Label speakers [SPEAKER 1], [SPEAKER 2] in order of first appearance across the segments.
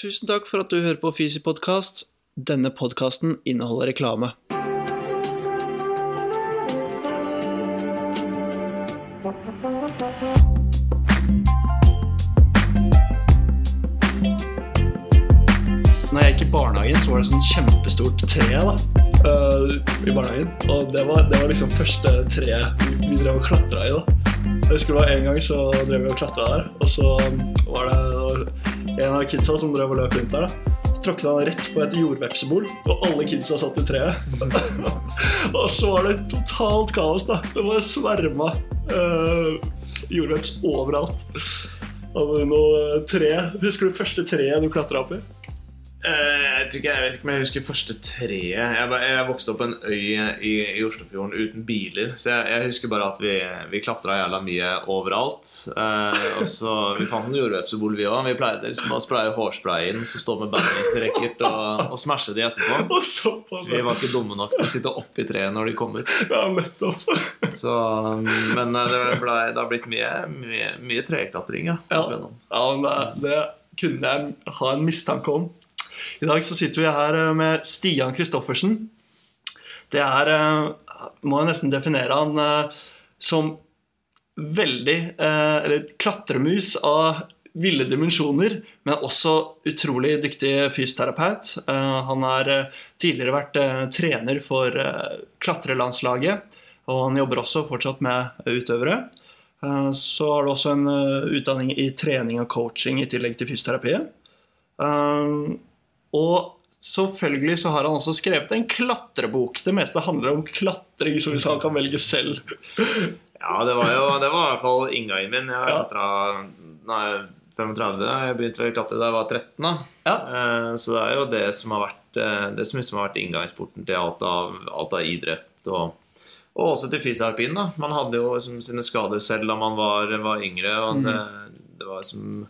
[SPEAKER 1] Tusen takk for at du hører på Fysipodkast. Denne podkasten inneholder reklame. Når jeg gikk i barnehagen, så var det sånn kjempestort tre da, uh, i barnehagen. Og det var, det var liksom første treet vi, drev og klatra i. da. Jeg husker det var En gang så drev vi og klatra der, og så var det en av kidsa som drev og løp rundt der. Så tråkket han rett på et jordvepsebol, og alle kidsa satt i treet. og så var det totalt kaos. da. Det var sverma uh, jordveps overalt. Hadde noe tre? Husker du første treet du klatra opp i?
[SPEAKER 2] Eh, jeg, tror ikke, jeg vet ikke om jeg husker første treet. Jeg, jeg vokste opp på en øy i, i Oslofjorden uten biler. Så jeg, jeg husker bare at vi, vi klatra jævla mye overalt. Eh, og så Vi fant en jordvepsebol, vi òg. Vi pleide liksom å spraye hårspray inn, så stå med badmintonracket og, og smashe de etterpå.
[SPEAKER 1] Så
[SPEAKER 2] vi var ikke dumme nok til å sitte oppi treet når de kom ut.
[SPEAKER 1] Ja, nettopp.
[SPEAKER 2] Så, men eh, det, ble, det har blitt mye, mye, mye treklatring. Ja,
[SPEAKER 1] Ja. Ja, men det, det kunne jeg ha en mistanke om. I dag så sitter vi her eh, med Stian Kristoffersen. Det er eh, Må jeg nesten definere han eh, som veldig Eller klatremus av ville dimensjoner, men også utrolig dyktig fysioterapeut. Han har tidligere vært trener for klatrelandslaget, og han jobber også fortsatt med utøvere. Så har du også en utdanning i trening og coaching i tillegg til fysioterapiet. Og selvfølgelig så har han også skrevet en klatrebok. Det meste handler om klatring, som hvis han kan velge selv.
[SPEAKER 2] Ja, det var jo det var i hvert fall inngangen min. Jeg har
[SPEAKER 1] Ja.
[SPEAKER 2] klatra Nå er jeg 35. Jeg begynte å klatre da jeg var 13. da
[SPEAKER 1] Ja.
[SPEAKER 2] Eh, Så det er jo det som har vært eh, Det som liksom har vært inngangsporten til alt av, alt av idrett. Og, og også til da Man hadde jo liksom sine skader selv da man var, var yngre. Og
[SPEAKER 1] Mm.
[SPEAKER 2] det, det var som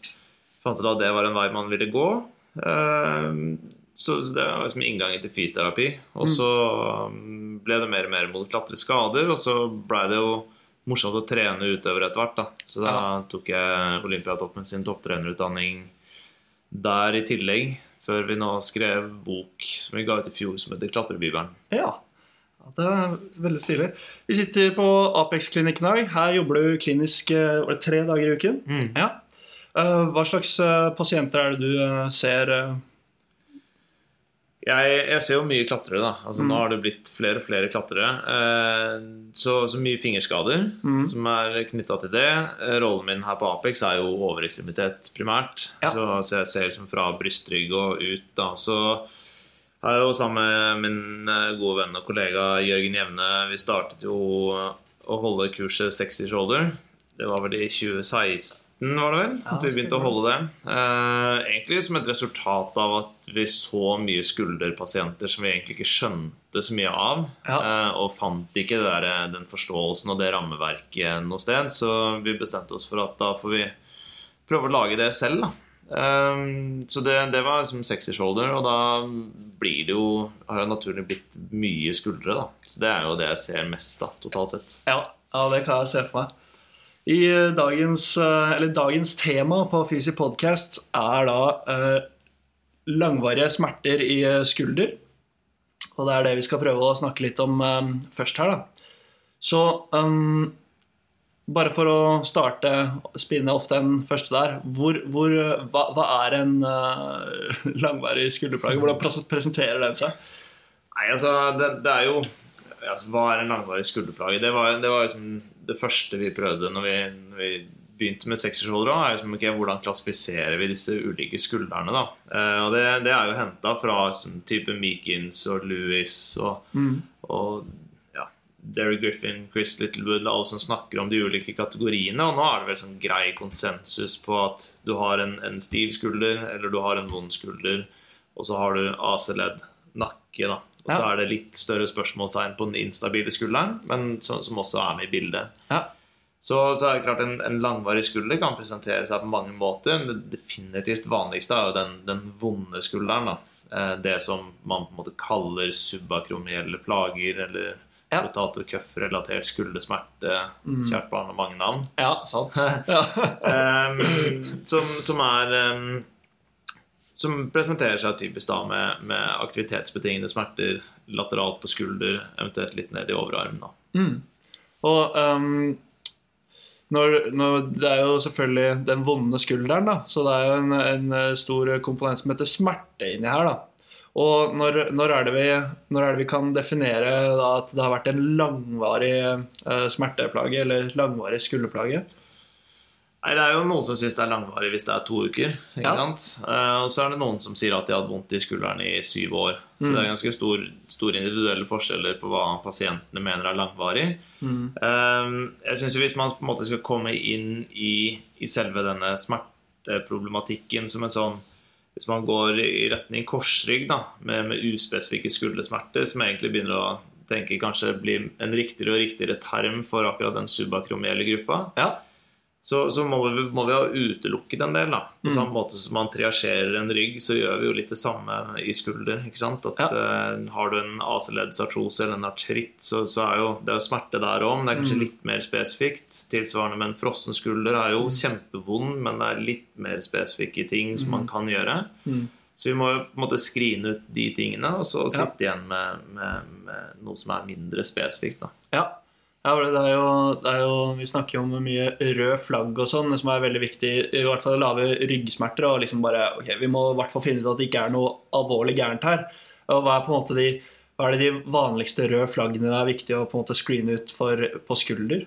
[SPEAKER 2] fant ut at det var en vei man ville gå. Eh, Så det var liksom inngangen til fysioterapi. Og så um, ble det mer og mer mot klatreskader, og så blei det jo morsomt å trene utøvere etter hvert. da Så da tok jeg Olympiatoppen sin topptrenerutdanning der i tillegg. Før vi nå skrev bok som vi ga ut i fjor, som heter 'Klatrebibelen'.
[SPEAKER 1] Ja. ja, det er veldig stilig. Vi sitter på Apex-klinikken i dag. Her jobber du klinisk eh, tre dager i uken. Ja. Eh, Hva slags eh, pasienter er det du eh, ser?
[SPEAKER 2] Jeg, jeg ser jo mye klatrere. da Altså
[SPEAKER 1] Mm.
[SPEAKER 2] Nå har det blitt flere og flere klatrere. Så, så mye fingerskader
[SPEAKER 1] Mm.
[SPEAKER 2] som er knytta til det. Rollen min her på Apex er jo overekstremitet primært.
[SPEAKER 1] Ja.
[SPEAKER 2] Så, så jeg ser liksom fra brystrygg og ut. da Så har jeg jo sammen med min gode venn og kollega Jørgen Jevne Vi startet jo å holde kurset Sexy Shoulder. Det var vel i 2016, var det vel?
[SPEAKER 1] Ja,
[SPEAKER 2] at vi begynte å holde det. Eh, egentlig som et resultat av at vi så mye skulderpasienter som vi egentlig ikke skjønte så mye av.
[SPEAKER 1] Ja.
[SPEAKER 2] eh, og fant ikke der, den forståelsen og det rammeverket noe sted. Så vi bestemte oss for at da får vi prøve å lage det selv. da. Eh, så det, det var som sexy shoulder, og da blir det jo har det naturlig blitt mye skuldre. da. Så det er jo det jeg ser mest, da, totalt sett.
[SPEAKER 1] Ja, ja, det kan jeg se for meg. I eh, dagens, eh, dagens tema på Fysi Podcast er da eh, langvarige smerter i skulder. Og det er det vi skal prøve å snakke litt om først her, da. Så um, bare for å starte, spinne off den første der. Hvor, hvor, hva, hva er en uh, langvarig skulderplage? Hvordan presenterer den seg?
[SPEAKER 2] Nei, altså, det, det er jo altså, Hva er en langvarig skulderplage? Det var, det var liksom det første vi prøvde når vi, når vi begynte med seksersholdere. Er liksom, okay, hvordan klassifiserer vi disse ulike skuldrene? da? Eh, og det, det er jo henta fra liksom, type Meekins og Louis og, og ja, Derry Griffin, Chris Littlewood, alle som snakker om de ulike kategoriene. Og nå er det vel sånn grei konsensus på at du har en, en stiv skulder, eller du har en vond skulder, og så har du AC-ledd, nakke, da. Og så er det litt større spørsmålstegn på den instabile skulderen, men som, som også er med i bildet.
[SPEAKER 1] Ja.
[SPEAKER 2] Så, så er det klart en, en langvarig skulder kan presentere seg på mange måter. Men det definitivt vanligste er jo den, den vonde skulderen. da. Eh, Det som man på en måte kaller subakromielle plager, eller
[SPEAKER 1] Ja.
[SPEAKER 2] rotator cuff-relatert skuldersmerte.
[SPEAKER 1] Mm.
[SPEAKER 2] Kjært barn har mange navn.
[SPEAKER 1] Ja, sant. Ja.
[SPEAKER 2] Ehm, som, som er ehm, som presenterer seg typisk da med, med aktivitetsbetingede smerter lateralt på skulder, eventuelt litt ned i overarmen.
[SPEAKER 1] Mm. Og um, når, når, det er jo selvfølgelig den vonde skulderen, da. Så det er jo en, en eh, stor komponent som heter smerte inni her, da. Og når, når, er vi, når er det vi kan definere da, at det har vært en langvarig uh, smerteplage, eller langvarig skulderplage?
[SPEAKER 2] Nei, Det er jo noen som syns det er langvarig hvis det er to uker. ikke
[SPEAKER 1] Ja.
[SPEAKER 2] Eh, og så er det noen som sier at de har hatt vondt i skulderen i syv år. Så
[SPEAKER 1] Mm.
[SPEAKER 2] det er ganske stor, store individuelle forskjeller på hva pasientene mener er langvarig.
[SPEAKER 1] Mm.
[SPEAKER 2] Eh, jeg synes jo Hvis man på en måte skal komme inn i, i selve denne smerteproblematikken som en sånn Hvis man går i retning korsrygg da, med, med uspesifikke skuldersmerter, som egentlig begynner å tenke kanskje blir en riktigere og riktigere term for akkurat den subakromielle gruppa,
[SPEAKER 1] Ja.
[SPEAKER 2] Så, så må, vi, må vi ha utelukket en del. da På
[SPEAKER 1] Mm.
[SPEAKER 2] samme måte som man triasjerer en rygg, så gjør vi jo litt det samme i skulder. ikke sant? At
[SPEAKER 1] Ja.
[SPEAKER 2] uh, Har du en AC-leddsartrose eller en artritt, så, så er jo det er jo smerte der òg, men det er kanskje
[SPEAKER 1] Mm.
[SPEAKER 2] litt mer spesifikt. Tilsvarende med en frossen skulder er jo kjempevond, men det er litt mer spesifikke ting som man kan gjøre.
[SPEAKER 1] Mm.
[SPEAKER 2] Så vi må jo på en måte skrine ut de tingene, og så
[SPEAKER 1] Ja.
[SPEAKER 2] sitte igjen med, med, med noe som er mindre spesifikt. da
[SPEAKER 1] Ja. Ja det er, jo, det er jo, vi snakker jo om mye rød flagg og sånn, som er veldig viktig. I hvert fall lave ryggsmerter. Og liksom bare, ok, Vi må i hvert fall finne ut at det ikke er noe alvorlig gærent her. Og hva er på en måte de, hva er det de vanligste røde flaggene det er viktig å på en måte screene ut for, på skulder?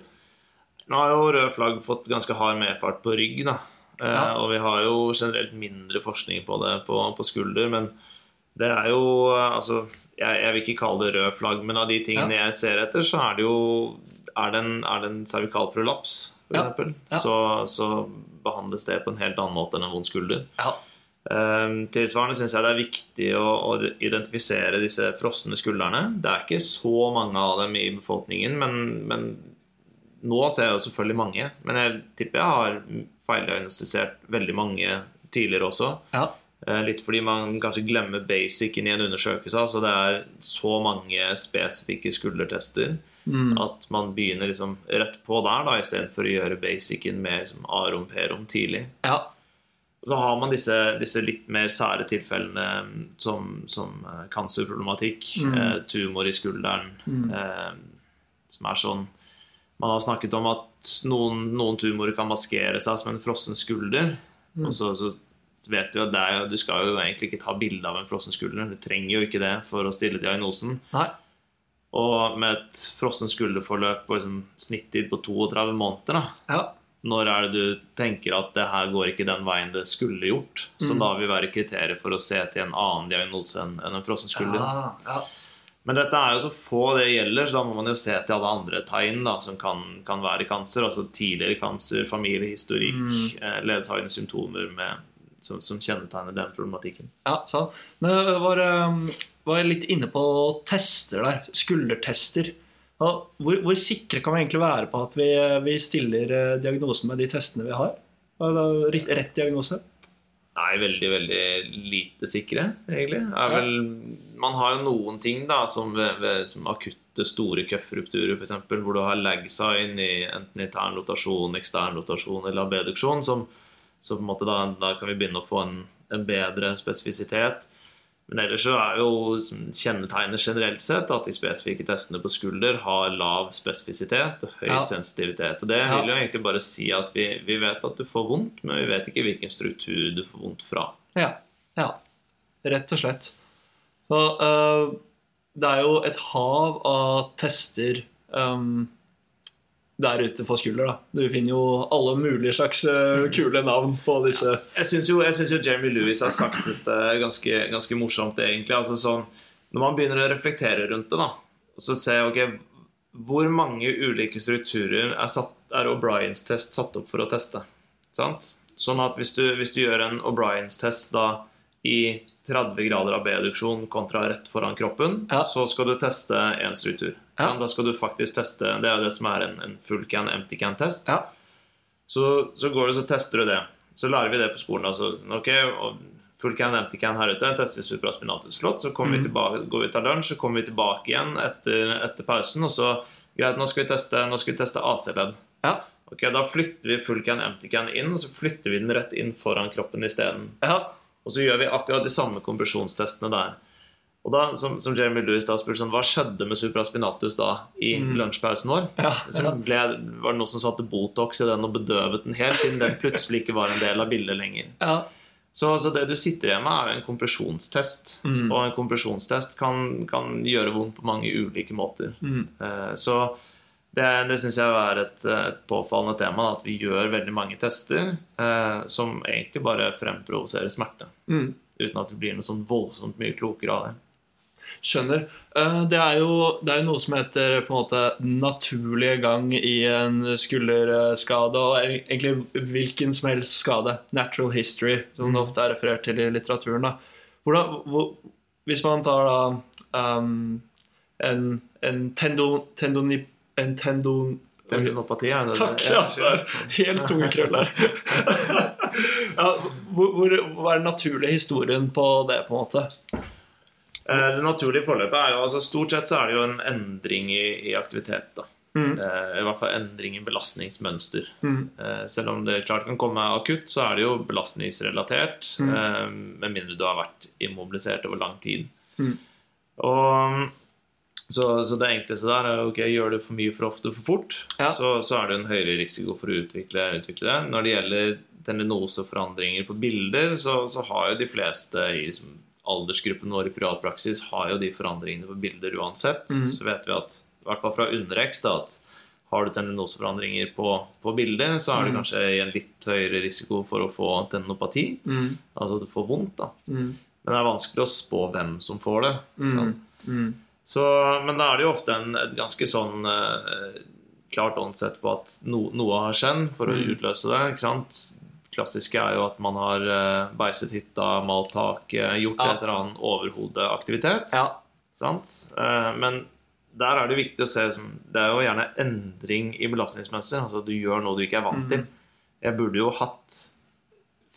[SPEAKER 2] Nå har jo røde flagg fått ganske hard medfart på rygg, da. Eh, Og vi har jo generelt mindre forskning på det på, på skulder, men det er jo Altså, jeg, jeg vil ikke kalle det rød flagg, men av de tingene jeg ser etter, så er det jo Er det en, er det en cervikal prolaps,
[SPEAKER 1] Ja.
[SPEAKER 2] eksempel,
[SPEAKER 1] Ja.
[SPEAKER 2] Så, så behandles det på en helt annen måte enn en vond skulder.
[SPEAKER 1] Ja.
[SPEAKER 2] Um, tilsvarende syns jeg det er viktig å, å identifisere disse frosne skuldrene. Det er ikke så mange av dem i befolkningen, men, men nå ser jeg jo selvfølgelig mange. Men jeg tipper jeg har feildiagnostisert veldig mange tidligere også.
[SPEAKER 1] Ja.
[SPEAKER 2] Eh, Litt fordi man kanskje glemmer basicen i en undersøkelse. Altså det er så mange spesifikke skuldertester
[SPEAKER 1] Mm.
[SPEAKER 2] at man begynner liksom rett på der, da, istedenfor å gjøre basicen mer liksom arom perom tidlig.
[SPEAKER 1] ja.
[SPEAKER 2] Så har man disse, disse litt mer sære tilfellene mm, som, som cancerproblematikk,
[SPEAKER 1] Mm.
[SPEAKER 2] eh, tumor i skulderen,
[SPEAKER 1] Mm.
[SPEAKER 2] eh, som er sånn Man har snakket om at noen, noen tumorer kan maskere seg som en frossen skulder.
[SPEAKER 1] Mm.
[SPEAKER 2] Og så, så vet jo at det er, du skal jo egentlig ikke ta bilde av en frossen skulder. Du trenger jo ikke det for å stille diagnosen.
[SPEAKER 1] Nei.
[SPEAKER 2] Og med et frossen skulderforløp på liksom, snittid på 32 måneder, da,
[SPEAKER 1] Ja.
[SPEAKER 2] når er det du tenker at det her går ikke den veien det skulle gjort? Som
[SPEAKER 1] Mm.
[SPEAKER 2] da vil være kriteriet for å se til en annen diagnose enn en frossen skulder.
[SPEAKER 1] Ja, ja.
[SPEAKER 2] Men dette er jo så få det gjelder, så da må man jo se til alle andre tegn da, som kan, kan være kanser. Altså tidligere kanser, familiehistorikk,
[SPEAKER 1] Mm.
[SPEAKER 2] eh, ledsagende symptomer med, som, som kjennetegner den problematikken.
[SPEAKER 1] Ja, sant. Men jeg var, um, var litt inne på tester der. Skuldertester. Hvor, hvor sikre kan vi egentlig være på at vi, vi stiller eh, diagnosen med de testene vi har? Det Rett, rett diagnose?
[SPEAKER 2] Nei, veldig, veldig lite sikre, egentlig. Er vel, man har jo noen ting da, som ved, ved som akutte, store cuffrupturer f.eks., hvor du har lag sign i enten intern rotasjon, ekstern rotasjon eller abduksjon, som, så på en måte da, da kan vi begynne å få en, en bedre spesifisitet. Men ellers så er jo kjennetegnet generelt sett at de spesifikke testene på skulder har lav spesifisitet og høy
[SPEAKER 1] Ja.
[SPEAKER 2] sensitivitet. Og det vil jo egentlig bare si at vi, vi vet at du får vondt, men vi vet ikke hvilken struktur du får vondt fra.
[SPEAKER 1] Ja. ja. Rett og slett. Så, uh, det er jo et hav av tester um, der ute for skulder. da. Du finner jo alle mulige slags uh, kule navn på disse.
[SPEAKER 2] Jeg syns jo, jeg synes jo Jeremy Lewis har sagt dette ganske, ganske morsomt, egentlig. Altså sånn, når man begynner å reflektere rundt det, da, så ser jeg ok, hvor mange ulike strukturer er, satt, er O'Briens test satt opp for å teste. Sant? Sånn at hvis du, hvis du gjør en O'Briens test da i 30 grader av B-reduksjon kontra rett foran kroppen,
[SPEAKER 1] Ja.
[SPEAKER 2] så skal du teste én struktur.
[SPEAKER 1] Ja.
[SPEAKER 2] Sant? Da skal du faktisk teste Det er det som er en, en full can, empty can-test.
[SPEAKER 1] Ja.
[SPEAKER 2] Så, så går du så tester du det. Så lærer vi det på skolen. Altså, ok, Full can, empty can her ute. Tester supraspinatus flott. Så mm. vi tilbake, går vi av lunsj, så kommer vi tilbake igjen etter, etter pausen. Og så greit, nå skal vi teste, skal vi teste AC-ledd.
[SPEAKER 1] Ja.
[SPEAKER 2] Ok, Da flytter vi full can, empty can inn, og så flytter vi den rett inn foran kroppen isteden.
[SPEAKER 1] Ja.
[SPEAKER 2] Og så gjør vi akkurat de samme kompresjonstestene der. Og da, som, som Jeremy Lewis da spurte sånn, Hva skjedde med supraspinatus da i
[SPEAKER 1] Mm.
[SPEAKER 2] lunsjpausen vår?
[SPEAKER 1] Ja,
[SPEAKER 2] Så ble, var det noen som satte Botox i den og bedøvet den helt, siden den plutselig ikke var en del av bildet lenger.
[SPEAKER 1] ja.
[SPEAKER 2] Så, altså, det du sitter igjen med, er en kompresjonstest.
[SPEAKER 1] Mm.
[SPEAKER 2] Og en kompresjonstest kan, kan gjøre vondt på mange ulike måter.
[SPEAKER 1] Mm.
[SPEAKER 2] Uh, Så det, det syns jeg er et, et påfallende tema, da, at vi gjør veldig mange tester uh, som egentlig bare fremprovoserer smerte.
[SPEAKER 1] Mm.
[SPEAKER 2] Uten at det blir noe sånn voldsomt mye klokere av det.
[SPEAKER 1] Skjønner. Eh, Det er, jo, det er jo noe som heter på en måte naturlige gang i en skulderskade, og egentlig hvilken som helst skade. Natural history, som det ofte er referert til i litteraturen. Da. Hvordan, hvor, hvis man tar da um, en, en tendon, tendoni, en tendon
[SPEAKER 2] Tendinopati, er det
[SPEAKER 1] Takk! Ja, det er helt tungekrøll der. ja, hvor, hvor, hva er den naturlige historien på det, på en måte?
[SPEAKER 2] Eh, Det naturlige forløpet er jo altså Stort sett så er det jo en endring i, i aktivitet. da.
[SPEAKER 1] Mm.
[SPEAKER 2] Eh, I hvert fall endring i belastningsmønster.
[SPEAKER 1] Mm.
[SPEAKER 2] Eh, Selv om det klart kan komme akutt, så er det jo belastningsrelatert.
[SPEAKER 1] Mm.
[SPEAKER 2] Med mindre du har vært immobilisert over lang tid.
[SPEAKER 1] Mm.
[SPEAKER 2] Og så, så det enkleste der er ok, gjør det for mye for ofte for fort,
[SPEAKER 1] Ja.
[SPEAKER 2] så, så er det en høyere risiko for å utvikle, utvikle det. Når det gjelder tendinoseforandringer på bilder, så, så har jo de fleste i liksom, aldersgruppen vår i privatpraksis har jo de forandringene på bilder uansett.
[SPEAKER 1] Mm.
[SPEAKER 2] Så vet vi at, i hvert fall fra underex, da, at har du tendinoseforandringer på, på bilder, så er du
[SPEAKER 1] mm.
[SPEAKER 2] kanskje en litt høyere risiko for å få tendinopati,
[SPEAKER 1] Mm.
[SPEAKER 2] altså at du får vondt. da.
[SPEAKER 1] Mm.
[SPEAKER 2] Men det er vanskelig å spå hvem som får det.
[SPEAKER 1] Mm.
[SPEAKER 2] Så, men da er det jo ofte en, et ganske sånn eh, klart åndssett på at no, noe har skjedd for å utløse det. ikke sant? Klassiske er jo at man har uh, beiset hytta, malt taket, gjort
[SPEAKER 1] Ja.
[SPEAKER 2] et eller annet overhodeaktivitet.
[SPEAKER 1] Ja.
[SPEAKER 2] Sant? Eh, men der er det viktig å se Det er jo gjerne endring i belastningsmønster. Altså at du gjør noe du ikke er vant
[SPEAKER 1] Mhm.
[SPEAKER 2] til. Jeg burde jo hatt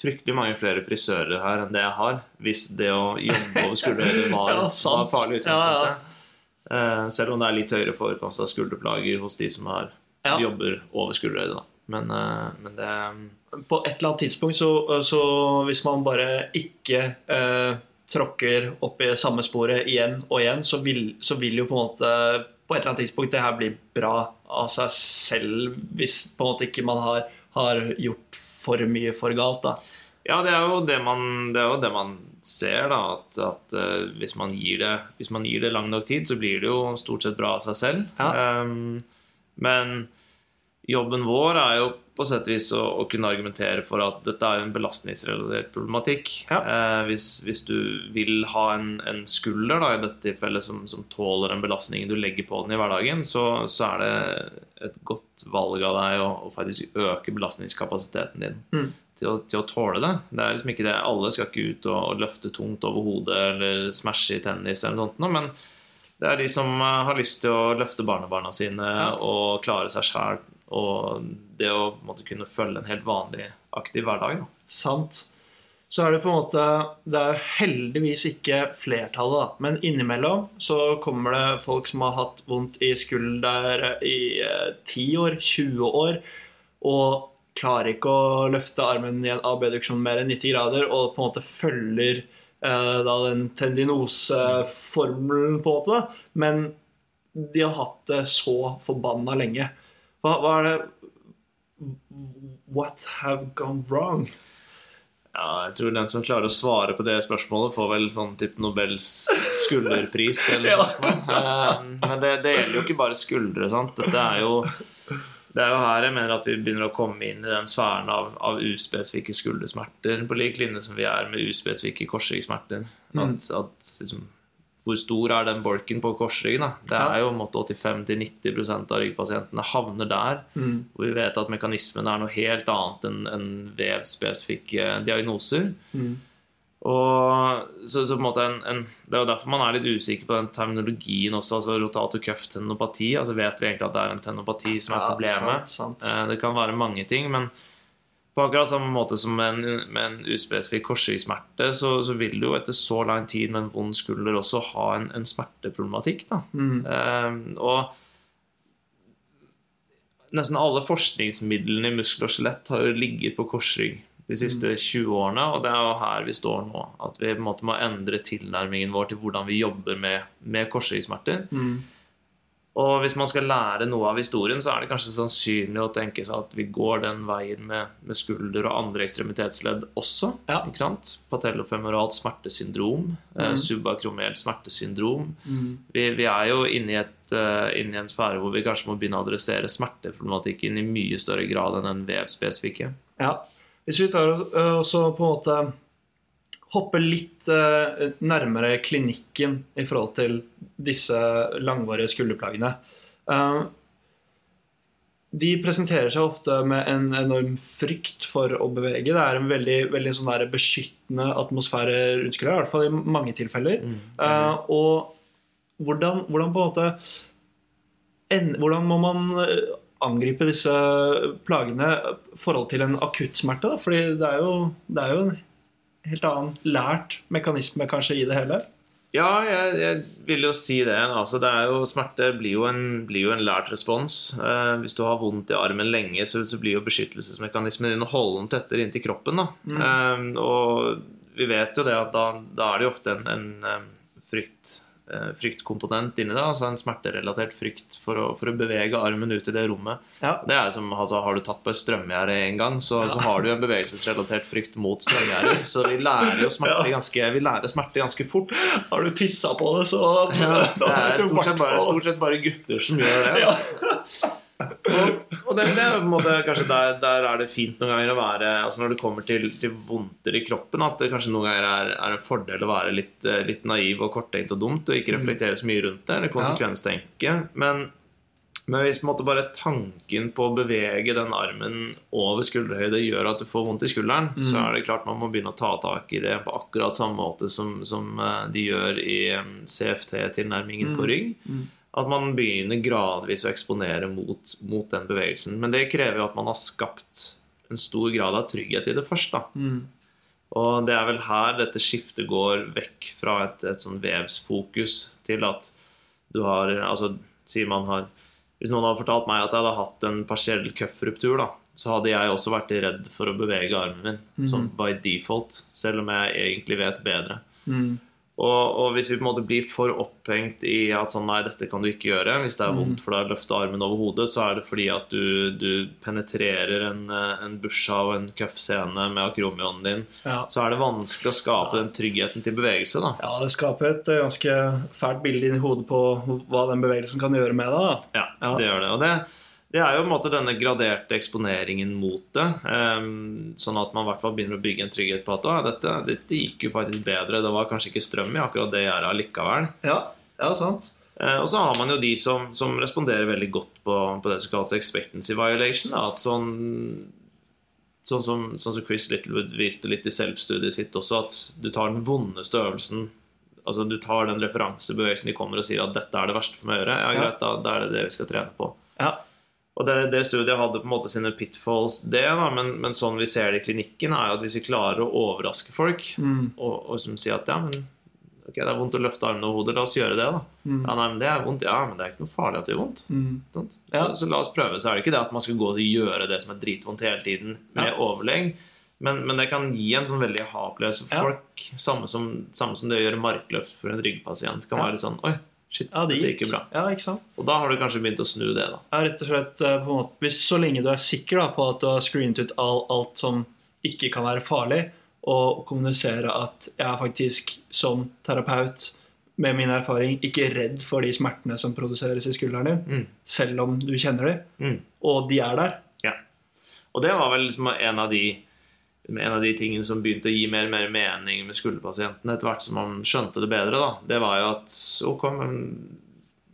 [SPEAKER 2] fryktelig mange flere frisører her enn det jeg har, hvis det å jobbe over skulderhøyde var,
[SPEAKER 1] Ja,
[SPEAKER 2] var farlig utgangspunktet.
[SPEAKER 1] Ja, ja.
[SPEAKER 2] Eh, selv om det er litt høyere forekomst av skulderplager hos de som har, jobber over skulderhøyde. da. Men, eh, men det
[SPEAKER 1] På et eller annet tidspunkt, så, så hvis man bare ikke eh, tråkker opp i samme sporet igjen og igjen, så vil, så vil jo på en måte på et eller annet tidspunkt det her bli bra av seg selv, hvis på en måte ikke man har, har gjort for mye for galt. da.
[SPEAKER 2] Ja, det er jo det man, det jo det man ser, da. At, at eh, hvis, man gir det, hvis man gir det lang nok tid, så blir det jo stort sett bra av seg selv.
[SPEAKER 1] Ja.
[SPEAKER 2] Um, men jobben vår er jo på sett og vis å, å kunne argumentere for at dette er en belastningsrelatert problematikk.
[SPEAKER 1] Ja.
[SPEAKER 2] Eh, hvis, hvis du vil ha en, en skulder, da, i dette tilfellet, som, som tåler den belastningen du legger på den i hverdagen, så, så er det et godt valg av deg å, å faktisk øke belastningskapasiteten din
[SPEAKER 1] Mm.
[SPEAKER 2] til, å, til å tåle det. Det er liksom ikke det. Alle skal ikke ut og, og løfte tungt over hodet eller smashe i tennis eller noe sånt, men det er de som eh, har lyst til å løfte barnebarna sine
[SPEAKER 1] Ja.
[SPEAKER 2] og klare seg sjæl. Og det å måte, kunne følge en helt vanlig aktiv hverdag. Da.
[SPEAKER 1] Sant. Så er det på en måte Det er heldigvis ikke flertallet, da. Men innimellom så kommer det folk som har hatt vondt i skulder i eh, 10 år, 20 år, og klarer ikke å løfte armen i en abduksjon mer enn 90 grader, og på en måte følger eh, da den tendinoseformelen, på en måte. Men de har hatt det så forbanna lenge. Hva, hva er det What have gone wrong?
[SPEAKER 2] Ja, jeg tror den som klarer å svare på det spørsmålet, får vel sånn type Nobels skulderpris. eller noe sånt. Eh, Men det, det gjelder jo ikke bare skuldre. sant? Dette er jo det er jo her jeg mener at vi begynner å komme inn i den sfæren av, av uspesifikke skuldersmerter, på lik linje som vi er med uspesifikke korsryggsmerter.
[SPEAKER 1] Mm.
[SPEAKER 2] At, at liksom, hvor stor er den bolken på korsryggen? da? Det er jo 85-90% av ryggpasientene havner der.
[SPEAKER 1] Mm.
[SPEAKER 2] Og vi vet at mekanismen er noe helt annet enn en vevspesifikke diagnoser.
[SPEAKER 1] Mm.
[SPEAKER 2] Og så, så på en en, en, Det er jo derfor man er litt usikker på den terminologien også. altså Rotator cuff tendinopati. altså Vet vi egentlig at det er en tenopati som er
[SPEAKER 1] Ja,
[SPEAKER 2] problemet?
[SPEAKER 1] sant, sant.
[SPEAKER 2] Eh, Det kan være mange ting, men på akkurat samme måte som med en, med en uspesifikk korsryggsmerte, så, så vil du jo etter så lang tid med en vond skulder også ha en, en smerteproblematikk. da.
[SPEAKER 1] Mm.
[SPEAKER 2] Eh, og nesten alle forskningsmidlene i muskel og skjelett har jo ligget på korsrygg. de siste 20 årene, og det er jo her vi står nå. At vi på en måte må endre tilnærmingen vår til hvordan vi jobber med, med korsryggsmerter.
[SPEAKER 1] Mm.
[SPEAKER 2] Og hvis man skal lære noe av historien, så er det kanskje sannsynlig å tenke seg at vi går den veien med, med skulder og andre ekstremitetsledd også.
[SPEAKER 1] Ja.
[SPEAKER 2] ikke sant? Patellofemoralt smertesyndrom, eh,
[SPEAKER 1] Mhm.
[SPEAKER 2] subakromelt smertesyndrom.
[SPEAKER 1] Mm.
[SPEAKER 2] Vi, vi er jo inne i, et, uh, inne i en sfære hvor vi kanskje må begynne å adressere smerteproblematikken i mye større grad enn den vevspesifikke.
[SPEAKER 1] Ja. Hvis vi tar og også på en måte hopper litt øh, nærmere klinikken i forhold til disse langvarige skulderplagene. Eh, de presenterer seg ofte med en enorm frykt for å bevege. Det er en veldig, veldig sånn beskyttende atmosfære rundt skuldra, i hvert fall i mange tilfeller. Eh, og hvordan, hvordan på en måte en, Hvordan må man eh, angripe disse plagene i forhold til en akuttsmerte? Da? Fordi det er, jo, det er jo en helt annen lært mekanisme kanskje i det hele.
[SPEAKER 2] Ja, jeg, jeg vil jo si det. Altså, det jo, smerte blir jo en, blir jo en lært respons. Eh, hvis du har vondt i armen lenge, så, så blir jo beskyttelsesmekanismen din å holde den tettere inntil kroppen.
[SPEAKER 1] Mm.
[SPEAKER 2] Eh, og vi vet jo det at da, da er det jo ofte en, en en frykt, eh, fryktkomponent inni det. Altså en smerterelatert frykt for å, for å bevege armen ut i det rommet.
[SPEAKER 1] Ja.
[SPEAKER 2] Det er som, altså, Har du tatt på et strømgjerde en gang, så, så har du en bevegelsesrelatert frykt mot strømgjerder. Så vi lærer jo smerte
[SPEAKER 1] Ja.
[SPEAKER 2] ganske, vi lærer smerte ganske fort.
[SPEAKER 1] Har du tissa på det, så
[SPEAKER 2] Ja, det er stort sett, bare, stort sett bare gutter som gjør det. Og, og det, det er på en måte, kanskje der, der er det fint noen ganger å være altså Når det kommer til, til vondter i kroppen, at det kanskje noen ganger er, er en fordel å være litt, eh, litt naiv og korttenkt og dumt og ikke reflektere så mye rundt det, eller konsekvenstenke. Men, men hvis på måte bare tanken på å bevege den armen over skulderhøyde gjør at du får vondt i skulderen,
[SPEAKER 1] Mm.
[SPEAKER 2] så er det klart man må begynne å ta tak i det på akkurat samme måte som, som eh, de gjør i eh, CFT-tilnærmingen på
[SPEAKER 1] Mm.
[SPEAKER 2] rygg.
[SPEAKER 1] Mm.
[SPEAKER 2] At man begynner gradvis å eksponere mot, mot den bevegelsen. Men det krever jo at man har skapt en stor grad av trygghet i det først. da.
[SPEAKER 1] Mm.
[SPEAKER 2] Og det er vel her dette skiftet går vekk fra et, et sånn vevsfokus til at du har Altså, sier man har Hvis noen hadde fortalt meg at jeg hadde hatt en partiell cuff-ruptur, da, så hadde jeg også vært redd for å bevege armen min,
[SPEAKER 1] mm.
[SPEAKER 2] sånn by default, selv om jeg egentlig vet bedre.
[SPEAKER 1] Mm.
[SPEAKER 2] Og, og hvis vi på en måte blir for opphengt i at sånn, nei, dette kan du ikke gjøre Hvis det er
[SPEAKER 1] Mm.
[SPEAKER 2] vondt for deg å løfte armen over hodet, så er det fordi at du, du penetrerer en, eh, en busha og en cuff-scene med akromionen din.
[SPEAKER 1] Ja.
[SPEAKER 2] Så er det vanskelig å skape den tryggheten til bevegelse. da
[SPEAKER 1] ja, det skaper et eh, ganske fælt bilde inni hodet på hva den bevegelsen kan gjøre med deg.
[SPEAKER 2] Ja,
[SPEAKER 1] Ja.
[SPEAKER 2] det gjør det. Og det, det er jo på en måte denne graderte eksponeringen mot det. Um, sånn at man i hvert fall begynner å bygge en trygghet på at «Å, dette, dette gikk jo faktisk bedre. Det var kanskje ikke strøm i akkurat det gjerdet allikevel.
[SPEAKER 1] Ja, ja sant.
[SPEAKER 2] Uh, og så har man jo de som, som responderer veldig godt på, på det som kalles expectancy violation. Da, at sånn, sånn, som, sånn som Chris Littlewood viste litt i selvstudiet sitt også, at du tar den vondeste øvelsen Altså Du tar den referansebevegelsen de kommer og sier at 'dette er det verste for meg å gjøre'. Ja,
[SPEAKER 1] Ja.
[SPEAKER 2] greit, da, da er det det vi skal trene på.
[SPEAKER 1] Ja.
[SPEAKER 2] Og det, det studiet hadde på en måte sine pitfalls, det, da, men, men sånn vi ser det i klinikken, er jo at hvis vi klarer å overraske folk
[SPEAKER 1] Mm.
[SPEAKER 2] og, og som sier at ja, men ok, det er vondt å løfte armene og hodet, la oss gjøre det, da.
[SPEAKER 1] Mm.
[SPEAKER 2] Ja, nei, men det er vondt. Ja, men det er ikke noe farlig at det gjør vondt.
[SPEAKER 1] Mm.
[SPEAKER 2] Sant?
[SPEAKER 1] Ja.
[SPEAKER 2] Så, så la oss prøve. Så er det ikke det at man skal gå og gjøre det som er dritvondt hele tiden med
[SPEAKER 1] Ja.
[SPEAKER 2] overlegg, men, men det kan gi en sånn veldig ha-opplevelse for folk. Samme som, samme som det å gjøre markløft for en ryggpasient. Kan være litt sånn Oi, shit,
[SPEAKER 1] Ja, det gikk.
[SPEAKER 2] bra.
[SPEAKER 1] Ja, ikke sant?
[SPEAKER 2] Og da har du kanskje begynt å snu det, da.
[SPEAKER 1] Ja, rett og slett eh, på en måte, hvis, Så lenge du er sikker da, på at du har screenet ut all, alt som ikke kan være farlig, og kommunisere at jeg er faktisk som terapeut med min erfaring ikke redd for de smertene som produseres i skulderen din,
[SPEAKER 2] Mm.
[SPEAKER 1] selv om du kjenner dem,
[SPEAKER 2] Mm.
[SPEAKER 1] og de er der.
[SPEAKER 2] Og det var vel liksom en av de en av de tingene som begynte å gi mer og mer mening med skulderpasientene etter hvert som man skjønte det bedre, da, det var jo at ok, men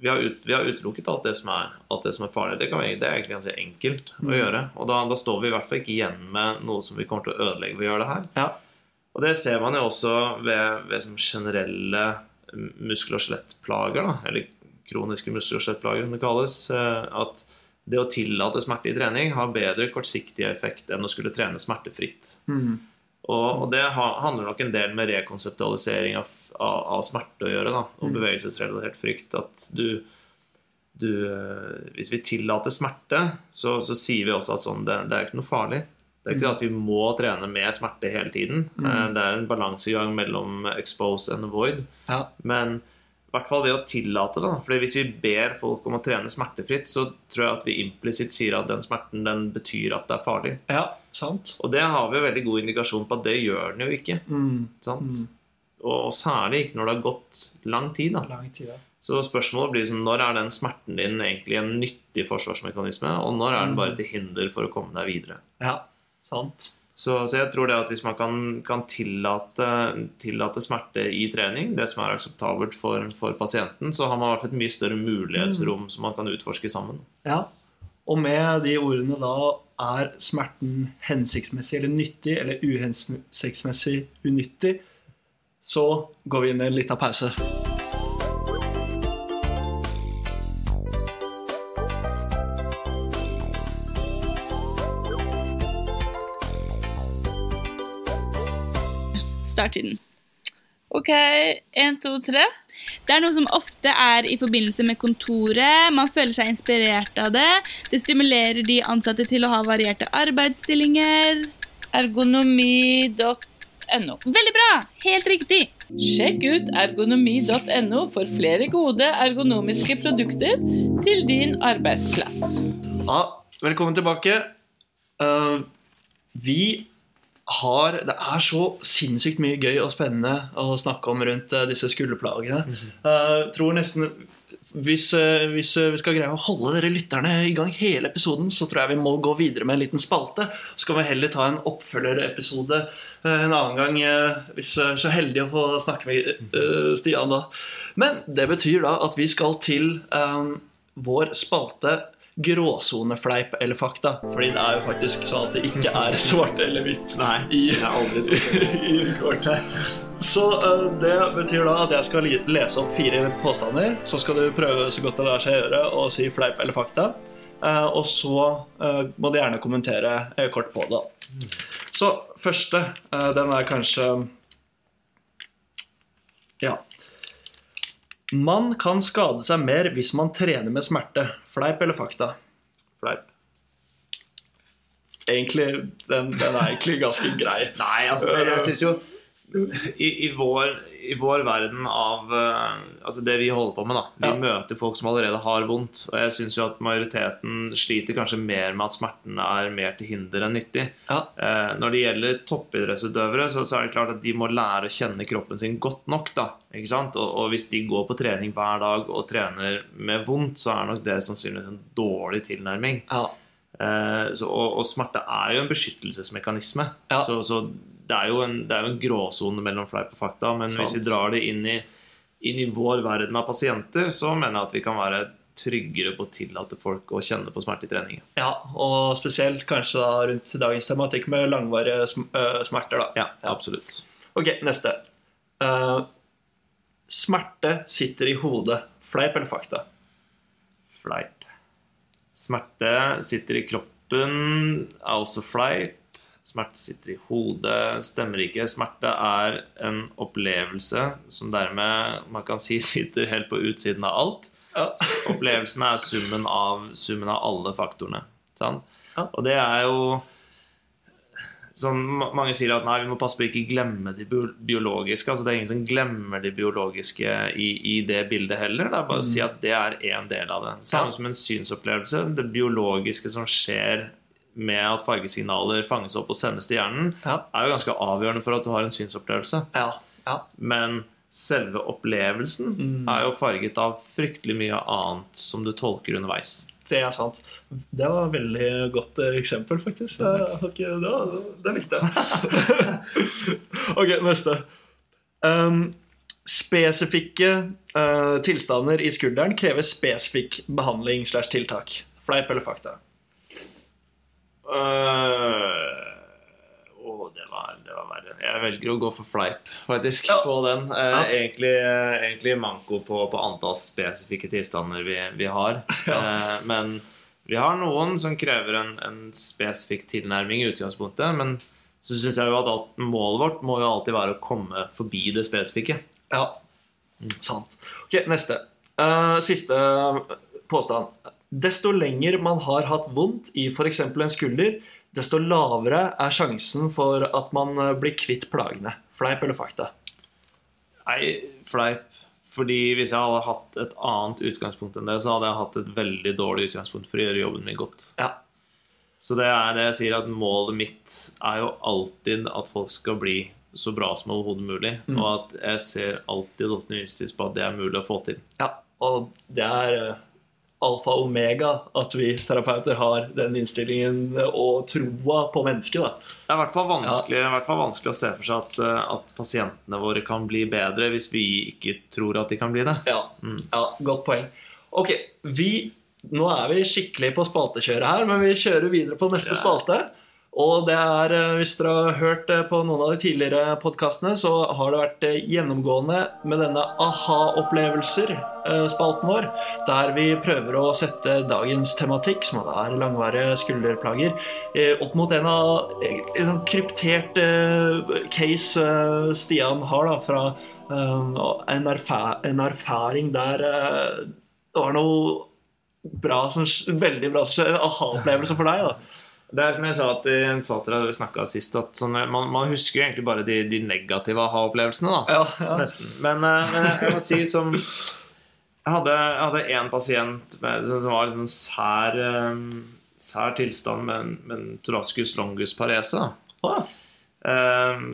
[SPEAKER 2] vi har, ut, vi har utelukket alt det, som er, alt det som er farlig. Det, kan vi, det er egentlig ganske enkelt å
[SPEAKER 1] Mm.
[SPEAKER 2] gjøre. Og da, da står vi i hvert fall ikke igjen med noe som vi kommer til å ødelegge ved å gjøre det her.
[SPEAKER 1] Ja.
[SPEAKER 2] Og det ser man jo også ved, ved som generelle muskel- og skjelettplager, eller kroniske muskel- og skjelettplager, som det kalles. eh, At det å tillate smerte i trening har bedre kortsiktig effekt enn å skulle trene smertefritt.
[SPEAKER 1] Mm.
[SPEAKER 2] Og, og det ha, handler nok en del med rekonseptualisering av, av, av smerte å gjøre, da, og
[SPEAKER 1] Mm.
[SPEAKER 2] bevegelsesrelatert frykt. At du, du eh, Hvis vi tillater smerte, så, så sier vi også at sånn, det, det er ikke noe farlig. Det er ikke det at vi må trene med smerte hele tiden.
[SPEAKER 1] Mm.
[SPEAKER 2] Eh, Det er en balansegang mellom expose and avoid.
[SPEAKER 1] Ja.
[SPEAKER 2] Men i hvert fall det å tillate det. Fordi Hvis vi ber folk om å trene smertefritt, så tror jeg at vi implisitt sier at den smerten den betyr at det er farlig.
[SPEAKER 1] ja, sant.
[SPEAKER 2] Og det har vi jo veldig god indikasjon på at det gjør den jo ikke.
[SPEAKER 1] Mm.
[SPEAKER 2] sant?
[SPEAKER 1] Mm.
[SPEAKER 2] Og særlig ikke når det har gått lang tid. da.
[SPEAKER 1] Lang tid, ja.
[SPEAKER 2] Så spørsmålet blir sånn, når er den smerten din egentlig en nyttig forsvarsmekanisme, og når er den bare til hinder for å komme deg videre?
[SPEAKER 1] ja, sant.
[SPEAKER 2] Så, så jeg tror det at hvis man kan, kan tillate, tillate smerte i trening, det som er akseptabelt for, for pasienten, så har man i hvert fall et mye større mulighetsrom som man kan utforske sammen.
[SPEAKER 1] Ja. Og med de ordene da er smerten hensiktsmessig eller nyttig eller uhensiktsmessig unyttig, så går vi inn i en liten pause.
[SPEAKER 3] Starttiden. Ok, én, to, tre. Det er noe som ofte er i forbindelse med kontoret. Man føler seg inspirert av det. Det stimulerer de ansatte til å ha varierte arbeidsstillinger. Ergonomi.no. Veldig bra! Helt riktig. Sjekk ut ergonomi.no for flere gode ergonomiske produkter til din arbeidsplass.
[SPEAKER 1] Ja, velkommen tilbake. Uh, vi har Det er så sinnssykt mye gøy og spennende å snakke om rundt eh, disse skulderplagene. Jeg tror nesten hvis, eh, hvis eh, vi skal greie å holde dere lytterne i gang hele episoden, så tror jeg vi må gå videre med en liten spalte. Så skal vi heller ta en oppfølgerepisode eh, en annen gang, eh, hvis vi er så heldige å få snakke med eh, Stian da. Men det betyr da at vi skal til um, vår spalte gråsonefleip eller fakta. Fordi det er jo faktisk sånn at det ikke er svart eller hvitt
[SPEAKER 2] Nei,
[SPEAKER 1] i,
[SPEAKER 2] det er aldri
[SPEAKER 1] svart. Så uh, det betyr da at jeg skal lese opp fire påstander. Så skal du prøve så godt det lar seg gjøre å si fleip eller fakta. Uh, og så uh, må du gjerne kommentere kort på det. Så første, den er kanskje Ja. Man kan skade seg mer hvis man trener med smerte. Fleip eller fakta?
[SPEAKER 2] fleip.
[SPEAKER 1] Egentlig, den, den er egentlig ganske grei.
[SPEAKER 2] Nei, altså, jeg syns jo i, i, vår, I vår verden av eh, Altså det vi holder på med, da. Vi
[SPEAKER 1] Ja.
[SPEAKER 2] møter folk som allerede har vondt. Og jeg syns jo at majoriteten sliter kanskje mer med at smerten er mer til hinder enn nyttig.
[SPEAKER 1] Ja.
[SPEAKER 2] Eh, når det gjelder toppidrettsutøvere, så, så er det klart at de må lære å kjenne kroppen sin godt nok. da, ikke sant? Og, og hvis de går på trening hver dag og trener med vondt, så er nok det sannsynligvis en dårlig tilnærming.
[SPEAKER 1] Ja.
[SPEAKER 2] Eh, så, og, og smerte er jo en beskyttelsesmekanisme. Så, så det er jo en, det er jo en gråsone mellom fleip og fakta. Men hvis vi drar det inn i, inn i vår verden av pasienter, så mener jeg at vi kan være tryggere på å tillate folk å kjenne på smerte i trening.
[SPEAKER 1] Ja, og spesielt kanskje da rundt dagens tematikk med langvarige øh, smerter. da.
[SPEAKER 2] Ja, absolutt.
[SPEAKER 1] Ok, neste. Uh, smerte sitter i hodet. Fleip eller fakta?
[SPEAKER 2] Fleip. Smerte sitter i kroppen, er også fleip. Smerte sitter i hodet, stemmer ikke. Smerte er en opplevelse som dermed man kan si sitter helt på utsiden av alt.
[SPEAKER 1] Ja.
[SPEAKER 2] Opplevelsen er summen av, summen av alle faktorene. Sant?
[SPEAKER 1] Ja.
[SPEAKER 2] Og det er jo som mange sier at nei, vi må passe på å ikke glemme de biologiske. altså Det er ingen som glemmer de biologiske i, i det bildet heller. Det er bare å si at det er én del av det. Samme som en synsopplevelse. Det biologiske som skjer med at fargesignaler fanges opp og sendes til hjernen,
[SPEAKER 1] Ja.
[SPEAKER 2] er jo ganske avgjørende for at du har en synsopplevelse.
[SPEAKER 1] Ja. ja.
[SPEAKER 2] Men selve opplevelsen
[SPEAKER 1] Mm.
[SPEAKER 2] er jo farget av fryktelig mye annet som du tolker underveis.
[SPEAKER 1] Det er sant. Det var et veldig godt eh, eksempel, faktisk. Det, okay, det, var- det likte jeg. ok, neste. Um, spesifikke uh, tilstander i skulderen krever spesifikk behandling slash tiltak. Fleip eller fakta?
[SPEAKER 2] Øh, oh, det var, det var verre. Jeg velger å gå for fleip, faktisk,
[SPEAKER 1] Ja.
[SPEAKER 2] på den. Uh,
[SPEAKER 1] Ja.
[SPEAKER 2] egentlig, uh, egentlig manko på, på antall spesifikke tilstander vi, vi har.
[SPEAKER 1] Ja.
[SPEAKER 2] Eh, men vi har noen som krever en, en spesifikk tilnærming i utgangspunktet. Men så syns jeg jo at alt, målet vårt må jo alltid være å komme forbi det spesifikke.
[SPEAKER 1] Ja, sant. Ok, neste. Siste påstand. Desto lenger man har hatt vondt i f.eks. en skulder, desto lavere er sjansen for at man eh, blir kvitt plagene. Fleip eller fakta?
[SPEAKER 2] Nei, fleip. Fordi hvis jeg hadde hatt et annet utgangspunkt enn det, så hadde jeg hatt et veldig dårlig utgangspunkt for å gjøre jobben min godt.
[SPEAKER 1] Ja.
[SPEAKER 2] Så det er det jeg sier, at målet mitt er jo alltid at folk skal bli så bra som overhodet mulig.
[SPEAKER 1] Mm.
[SPEAKER 2] Og at jeg ser alltid optimistisk på at det er mulig å få til.
[SPEAKER 1] Ja, og det er eh, alfa og omega at vi terapeuter har den innstillingen og troa på mennesket. da.
[SPEAKER 2] Det er i hvert fall vanskelig, ja. hvert fall vanskelig å se for seg at, eh, at pasientene våre kan bli bedre hvis vi ikke tror at de kan bli det.
[SPEAKER 1] Ja,
[SPEAKER 2] Mm.
[SPEAKER 1] ja godt poeng. Ok, vi, nå er vi skikkelig på spaltekjøret her, men vi kjører videre på neste
[SPEAKER 2] Ja.
[SPEAKER 1] spalte. Og det er, eh, hvis dere har hørt eh, på noen av de tidligere podkastene, så har det vært eh, gjennomgående med denne aha-opplevelser-spalten vår, der vi prøver å sette dagens tematikk, som er langvarige skulderplager, opp mot en av liksom, kryptert case Stian har da, fra en, erfa en erfaring der det var noe bra som, veldig bra som skjedde. En aha-opplevelse for deg. da.
[SPEAKER 2] Det er som jeg sa til, en satra vi snakket sist, at sånn, man, man husker jo egentlig bare de, de negative aha-opplevelsene. da.
[SPEAKER 1] Ja, ja.
[SPEAKER 2] Nesten. Men, eh, men jeg må si som Jeg hadde, jeg hadde en pasient med, som, som var liksom sær, eh, sær tilstand med en, med en thoracus longus parese.
[SPEAKER 1] Ah,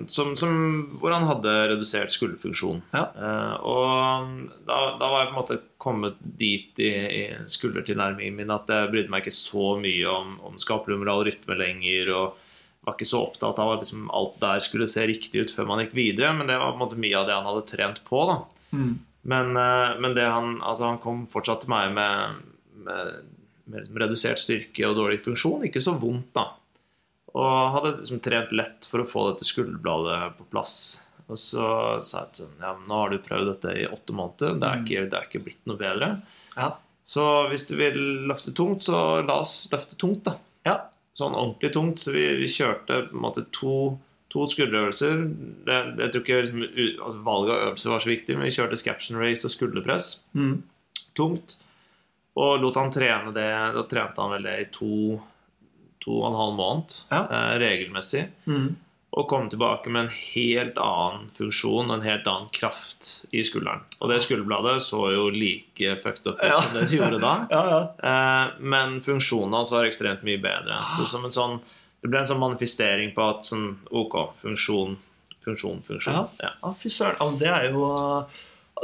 [SPEAKER 2] som, som, hvor han hadde redusert skulderfunksjon.
[SPEAKER 1] Ja.
[SPEAKER 2] Eh, og da, da var jeg på en måte kommet dit i, i skuldertilnærmingen min at jeg brydde meg ikke så mye om, om skapelumral rytme lenger. og var ikke så opptatt av at liksom alt der skulle se riktig ut før man gikk videre. Men det var på en måte mye av det han hadde trent på. da
[SPEAKER 1] mm.
[SPEAKER 2] men, eh, men det han, altså han kom fortsatt til meg med, med, med liksom redusert styrke og dårlig funksjon. Ikke så vondt, da. Og hadde liksom trent lett for å få dette skulderbladet på plass. Og så sa jeg sånn Ja, nå har du prøvd dette i åtte måneder. Det er ikke, det er ikke blitt noe bedre.
[SPEAKER 1] Ja.
[SPEAKER 2] Så hvis du vil løfte tungt, så la oss løfte tungt, da.
[SPEAKER 1] ja.
[SPEAKER 2] Sånn ordentlig tungt. Så vi, vi kjørte på en måte to, to skulderøvelser. Det, det, jeg tror ikke liksom, altså, Valget av øvelser var så viktig, men vi kjørte scaption race og skulderpress
[SPEAKER 1] Mm.
[SPEAKER 2] tungt. Og lot han trene det. Da trente han vel det i to, to og en halv måned
[SPEAKER 1] Ja.
[SPEAKER 2] eh, regelmessig.
[SPEAKER 1] Mm.
[SPEAKER 2] Og kom tilbake med en helt annen funksjon og en helt annen kraft i skulderen. Og det skulderbladet så jo like fucked up ut
[SPEAKER 1] Ja.
[SPEAKER 2] som det gjorde da.
[SPEAKER 1] Ja, ja.
[SPEAKER 2] Eh, men funksjonen hans var ekstremt mye bedre. Så som en sånn, det ble en sånn manifestering på at sånn OK, funksjon, funksjon, funksjon.
[SPEAKER 1] Ja.
[SPEAKER 2] Ja.
[SPEAKER 1] Ja, fy søren. Det er jo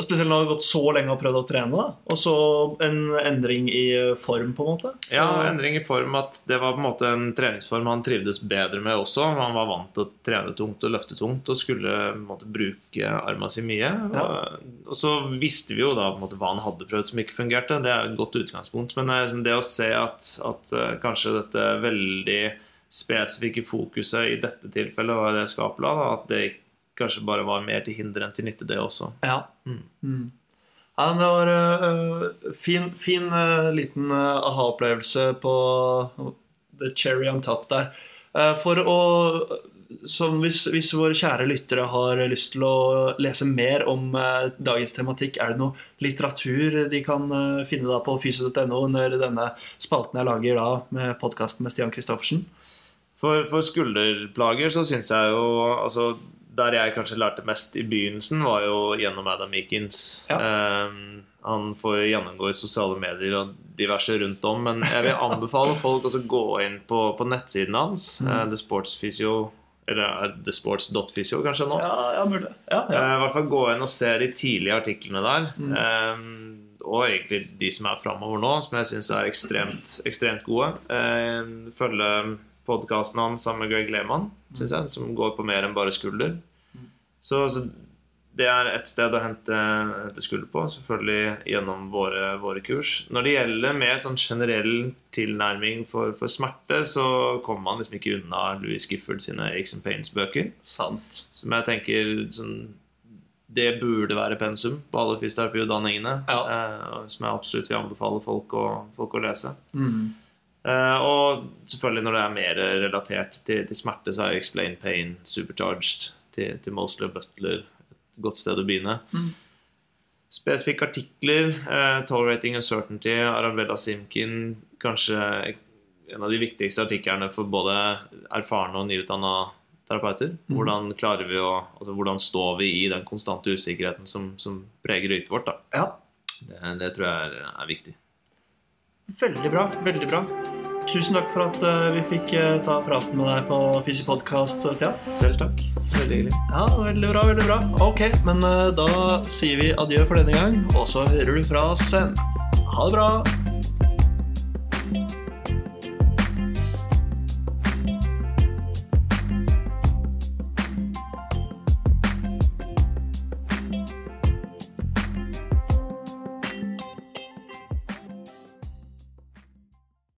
[SPEAKER 1] Spesielt når du har gått så lenge og prøvd å trene, da. og så en endring i uh, form, på en måte. Så,
[SPEAKER 2] Ja, endring i form at det var på en måte en treningsform han trivdes bedre med også. Han var vant til å trene tungt og løfte tungt og skulle på en måte bruke armene si mye. Og, og så visste vi jo da på en måte hva han hadde prøvd som ikke fungerte. Det er et godt utgangspunkt. Men det, liksom det å se at, at eh, kanskje dette veldig spesifikke fokuset i dette tilfellet var det skapela, da, at det kanskje bare var mer til hinder enn til nytte, det også.
[SPEAKER 1] Ja.
[SPEAKER 2] Mm.
[SPEAKER 1] Mm. ja det var uh, fin, fin uh, liten uh, aha-opplevelse på the cherry on top der. Uh, for å som hvis, hvis våre kjære lyttere har lyst til å lese mer om dagens tematikk, er det noe litteratur de kan finne da på fysio.no under denne spalten jeg lager da med podkasten med Stian Christoffersen?
[SPEAKER 2] For, for skulderplager så syns jeg jo altså, Der jeg kanskje lærte mest i begynnelsen, var jo gjennom Adam Meekins.
[SPEAKER 1] Ja.
[SPEAKER 2] Um, han får gjennomgå i sosiale medier og diverse rundt om. Men jeg vil anbefale folk å gå inn på, på nettsiden hans.
[SPEAKER 1] Mm.
[SPEAKER 2] uh, The Sports Physio Eller er thesports.physio kanskje nå?
[SPEAKER 1] Ja, ja mulig. Ja, ja.
[SPEAKER 2] Uh, I hvert fall gå inn og se de tidlige artiklene der.
[SPEAKER 1] Mm.
[SPEAKER 2] Um, og egentlig de som er framover nå, som jeg syns er ekstremt, ekstremt gode. Uh, følge podkasten hans sammen med Greg Lehmann, synes jeg, som går på mer enn bare skulder.
[SPEAKER 1] Mm.
[SPEAKER 2] Så, så det er ett sted å hente, hente skulder på, selvfølgelig gjennom våre, våre kurs. Når det gjelder mer sånn generell tilnærming for, for smerte, så kommer man liksom ikke unna Louis Gifford sine Aches and Pains-bøker.
[SPEAKER 1] Sant.
[SPEAKER 2] Som jeg tenker sånn, Det burde være pensum på alle fysioterapiutdanningene.
[SPEAKER 1] Ja.
[SPEAKER 2] Eh, som jeg absolutt vil anbefale folk å, folk å lese.
[SPEAKER 1] Mm.
[SPEAKER 2] Eh, og selvfølgelig når det er mer relatert til, til smerte, så er Explain Pain Supercharged til, til Mosley og Butler et godt sted å begynne.
[SPEAKER 1] Mm.
[SPEAKER 2] Spesifikke artikler. Eh, Tolerating Uncertainty, Arabella Simkin. Kanskje en av de viktigste artiklene for både erfarne og nyutdanna terapeuter.
[SPEAKER 1] Mhm.
[SPEAKER 2] Hvordan klarer vi å altså hvordan står vi i den konstante usikkerheten som, som preger yrket vårt? da.
[SPEAKER 1] Ja,
[SPEAKER 2] Det, det tror jeg er, er viktig.
[SPEAKER 1] Veldig bra. Veldig bra. Tusen takk for at eh, vi fikk eh, ta praten med deg på Fysi-podkast, Stian.
[SPEAKER 2] Selv takk. Veldig hyggelig.
[SPEAKER 1] Ja, veldig bra, veldig bra. Ok, men eh, da sier vi adjø for denne gang, og så hører du fra oss sen. Ha det bra.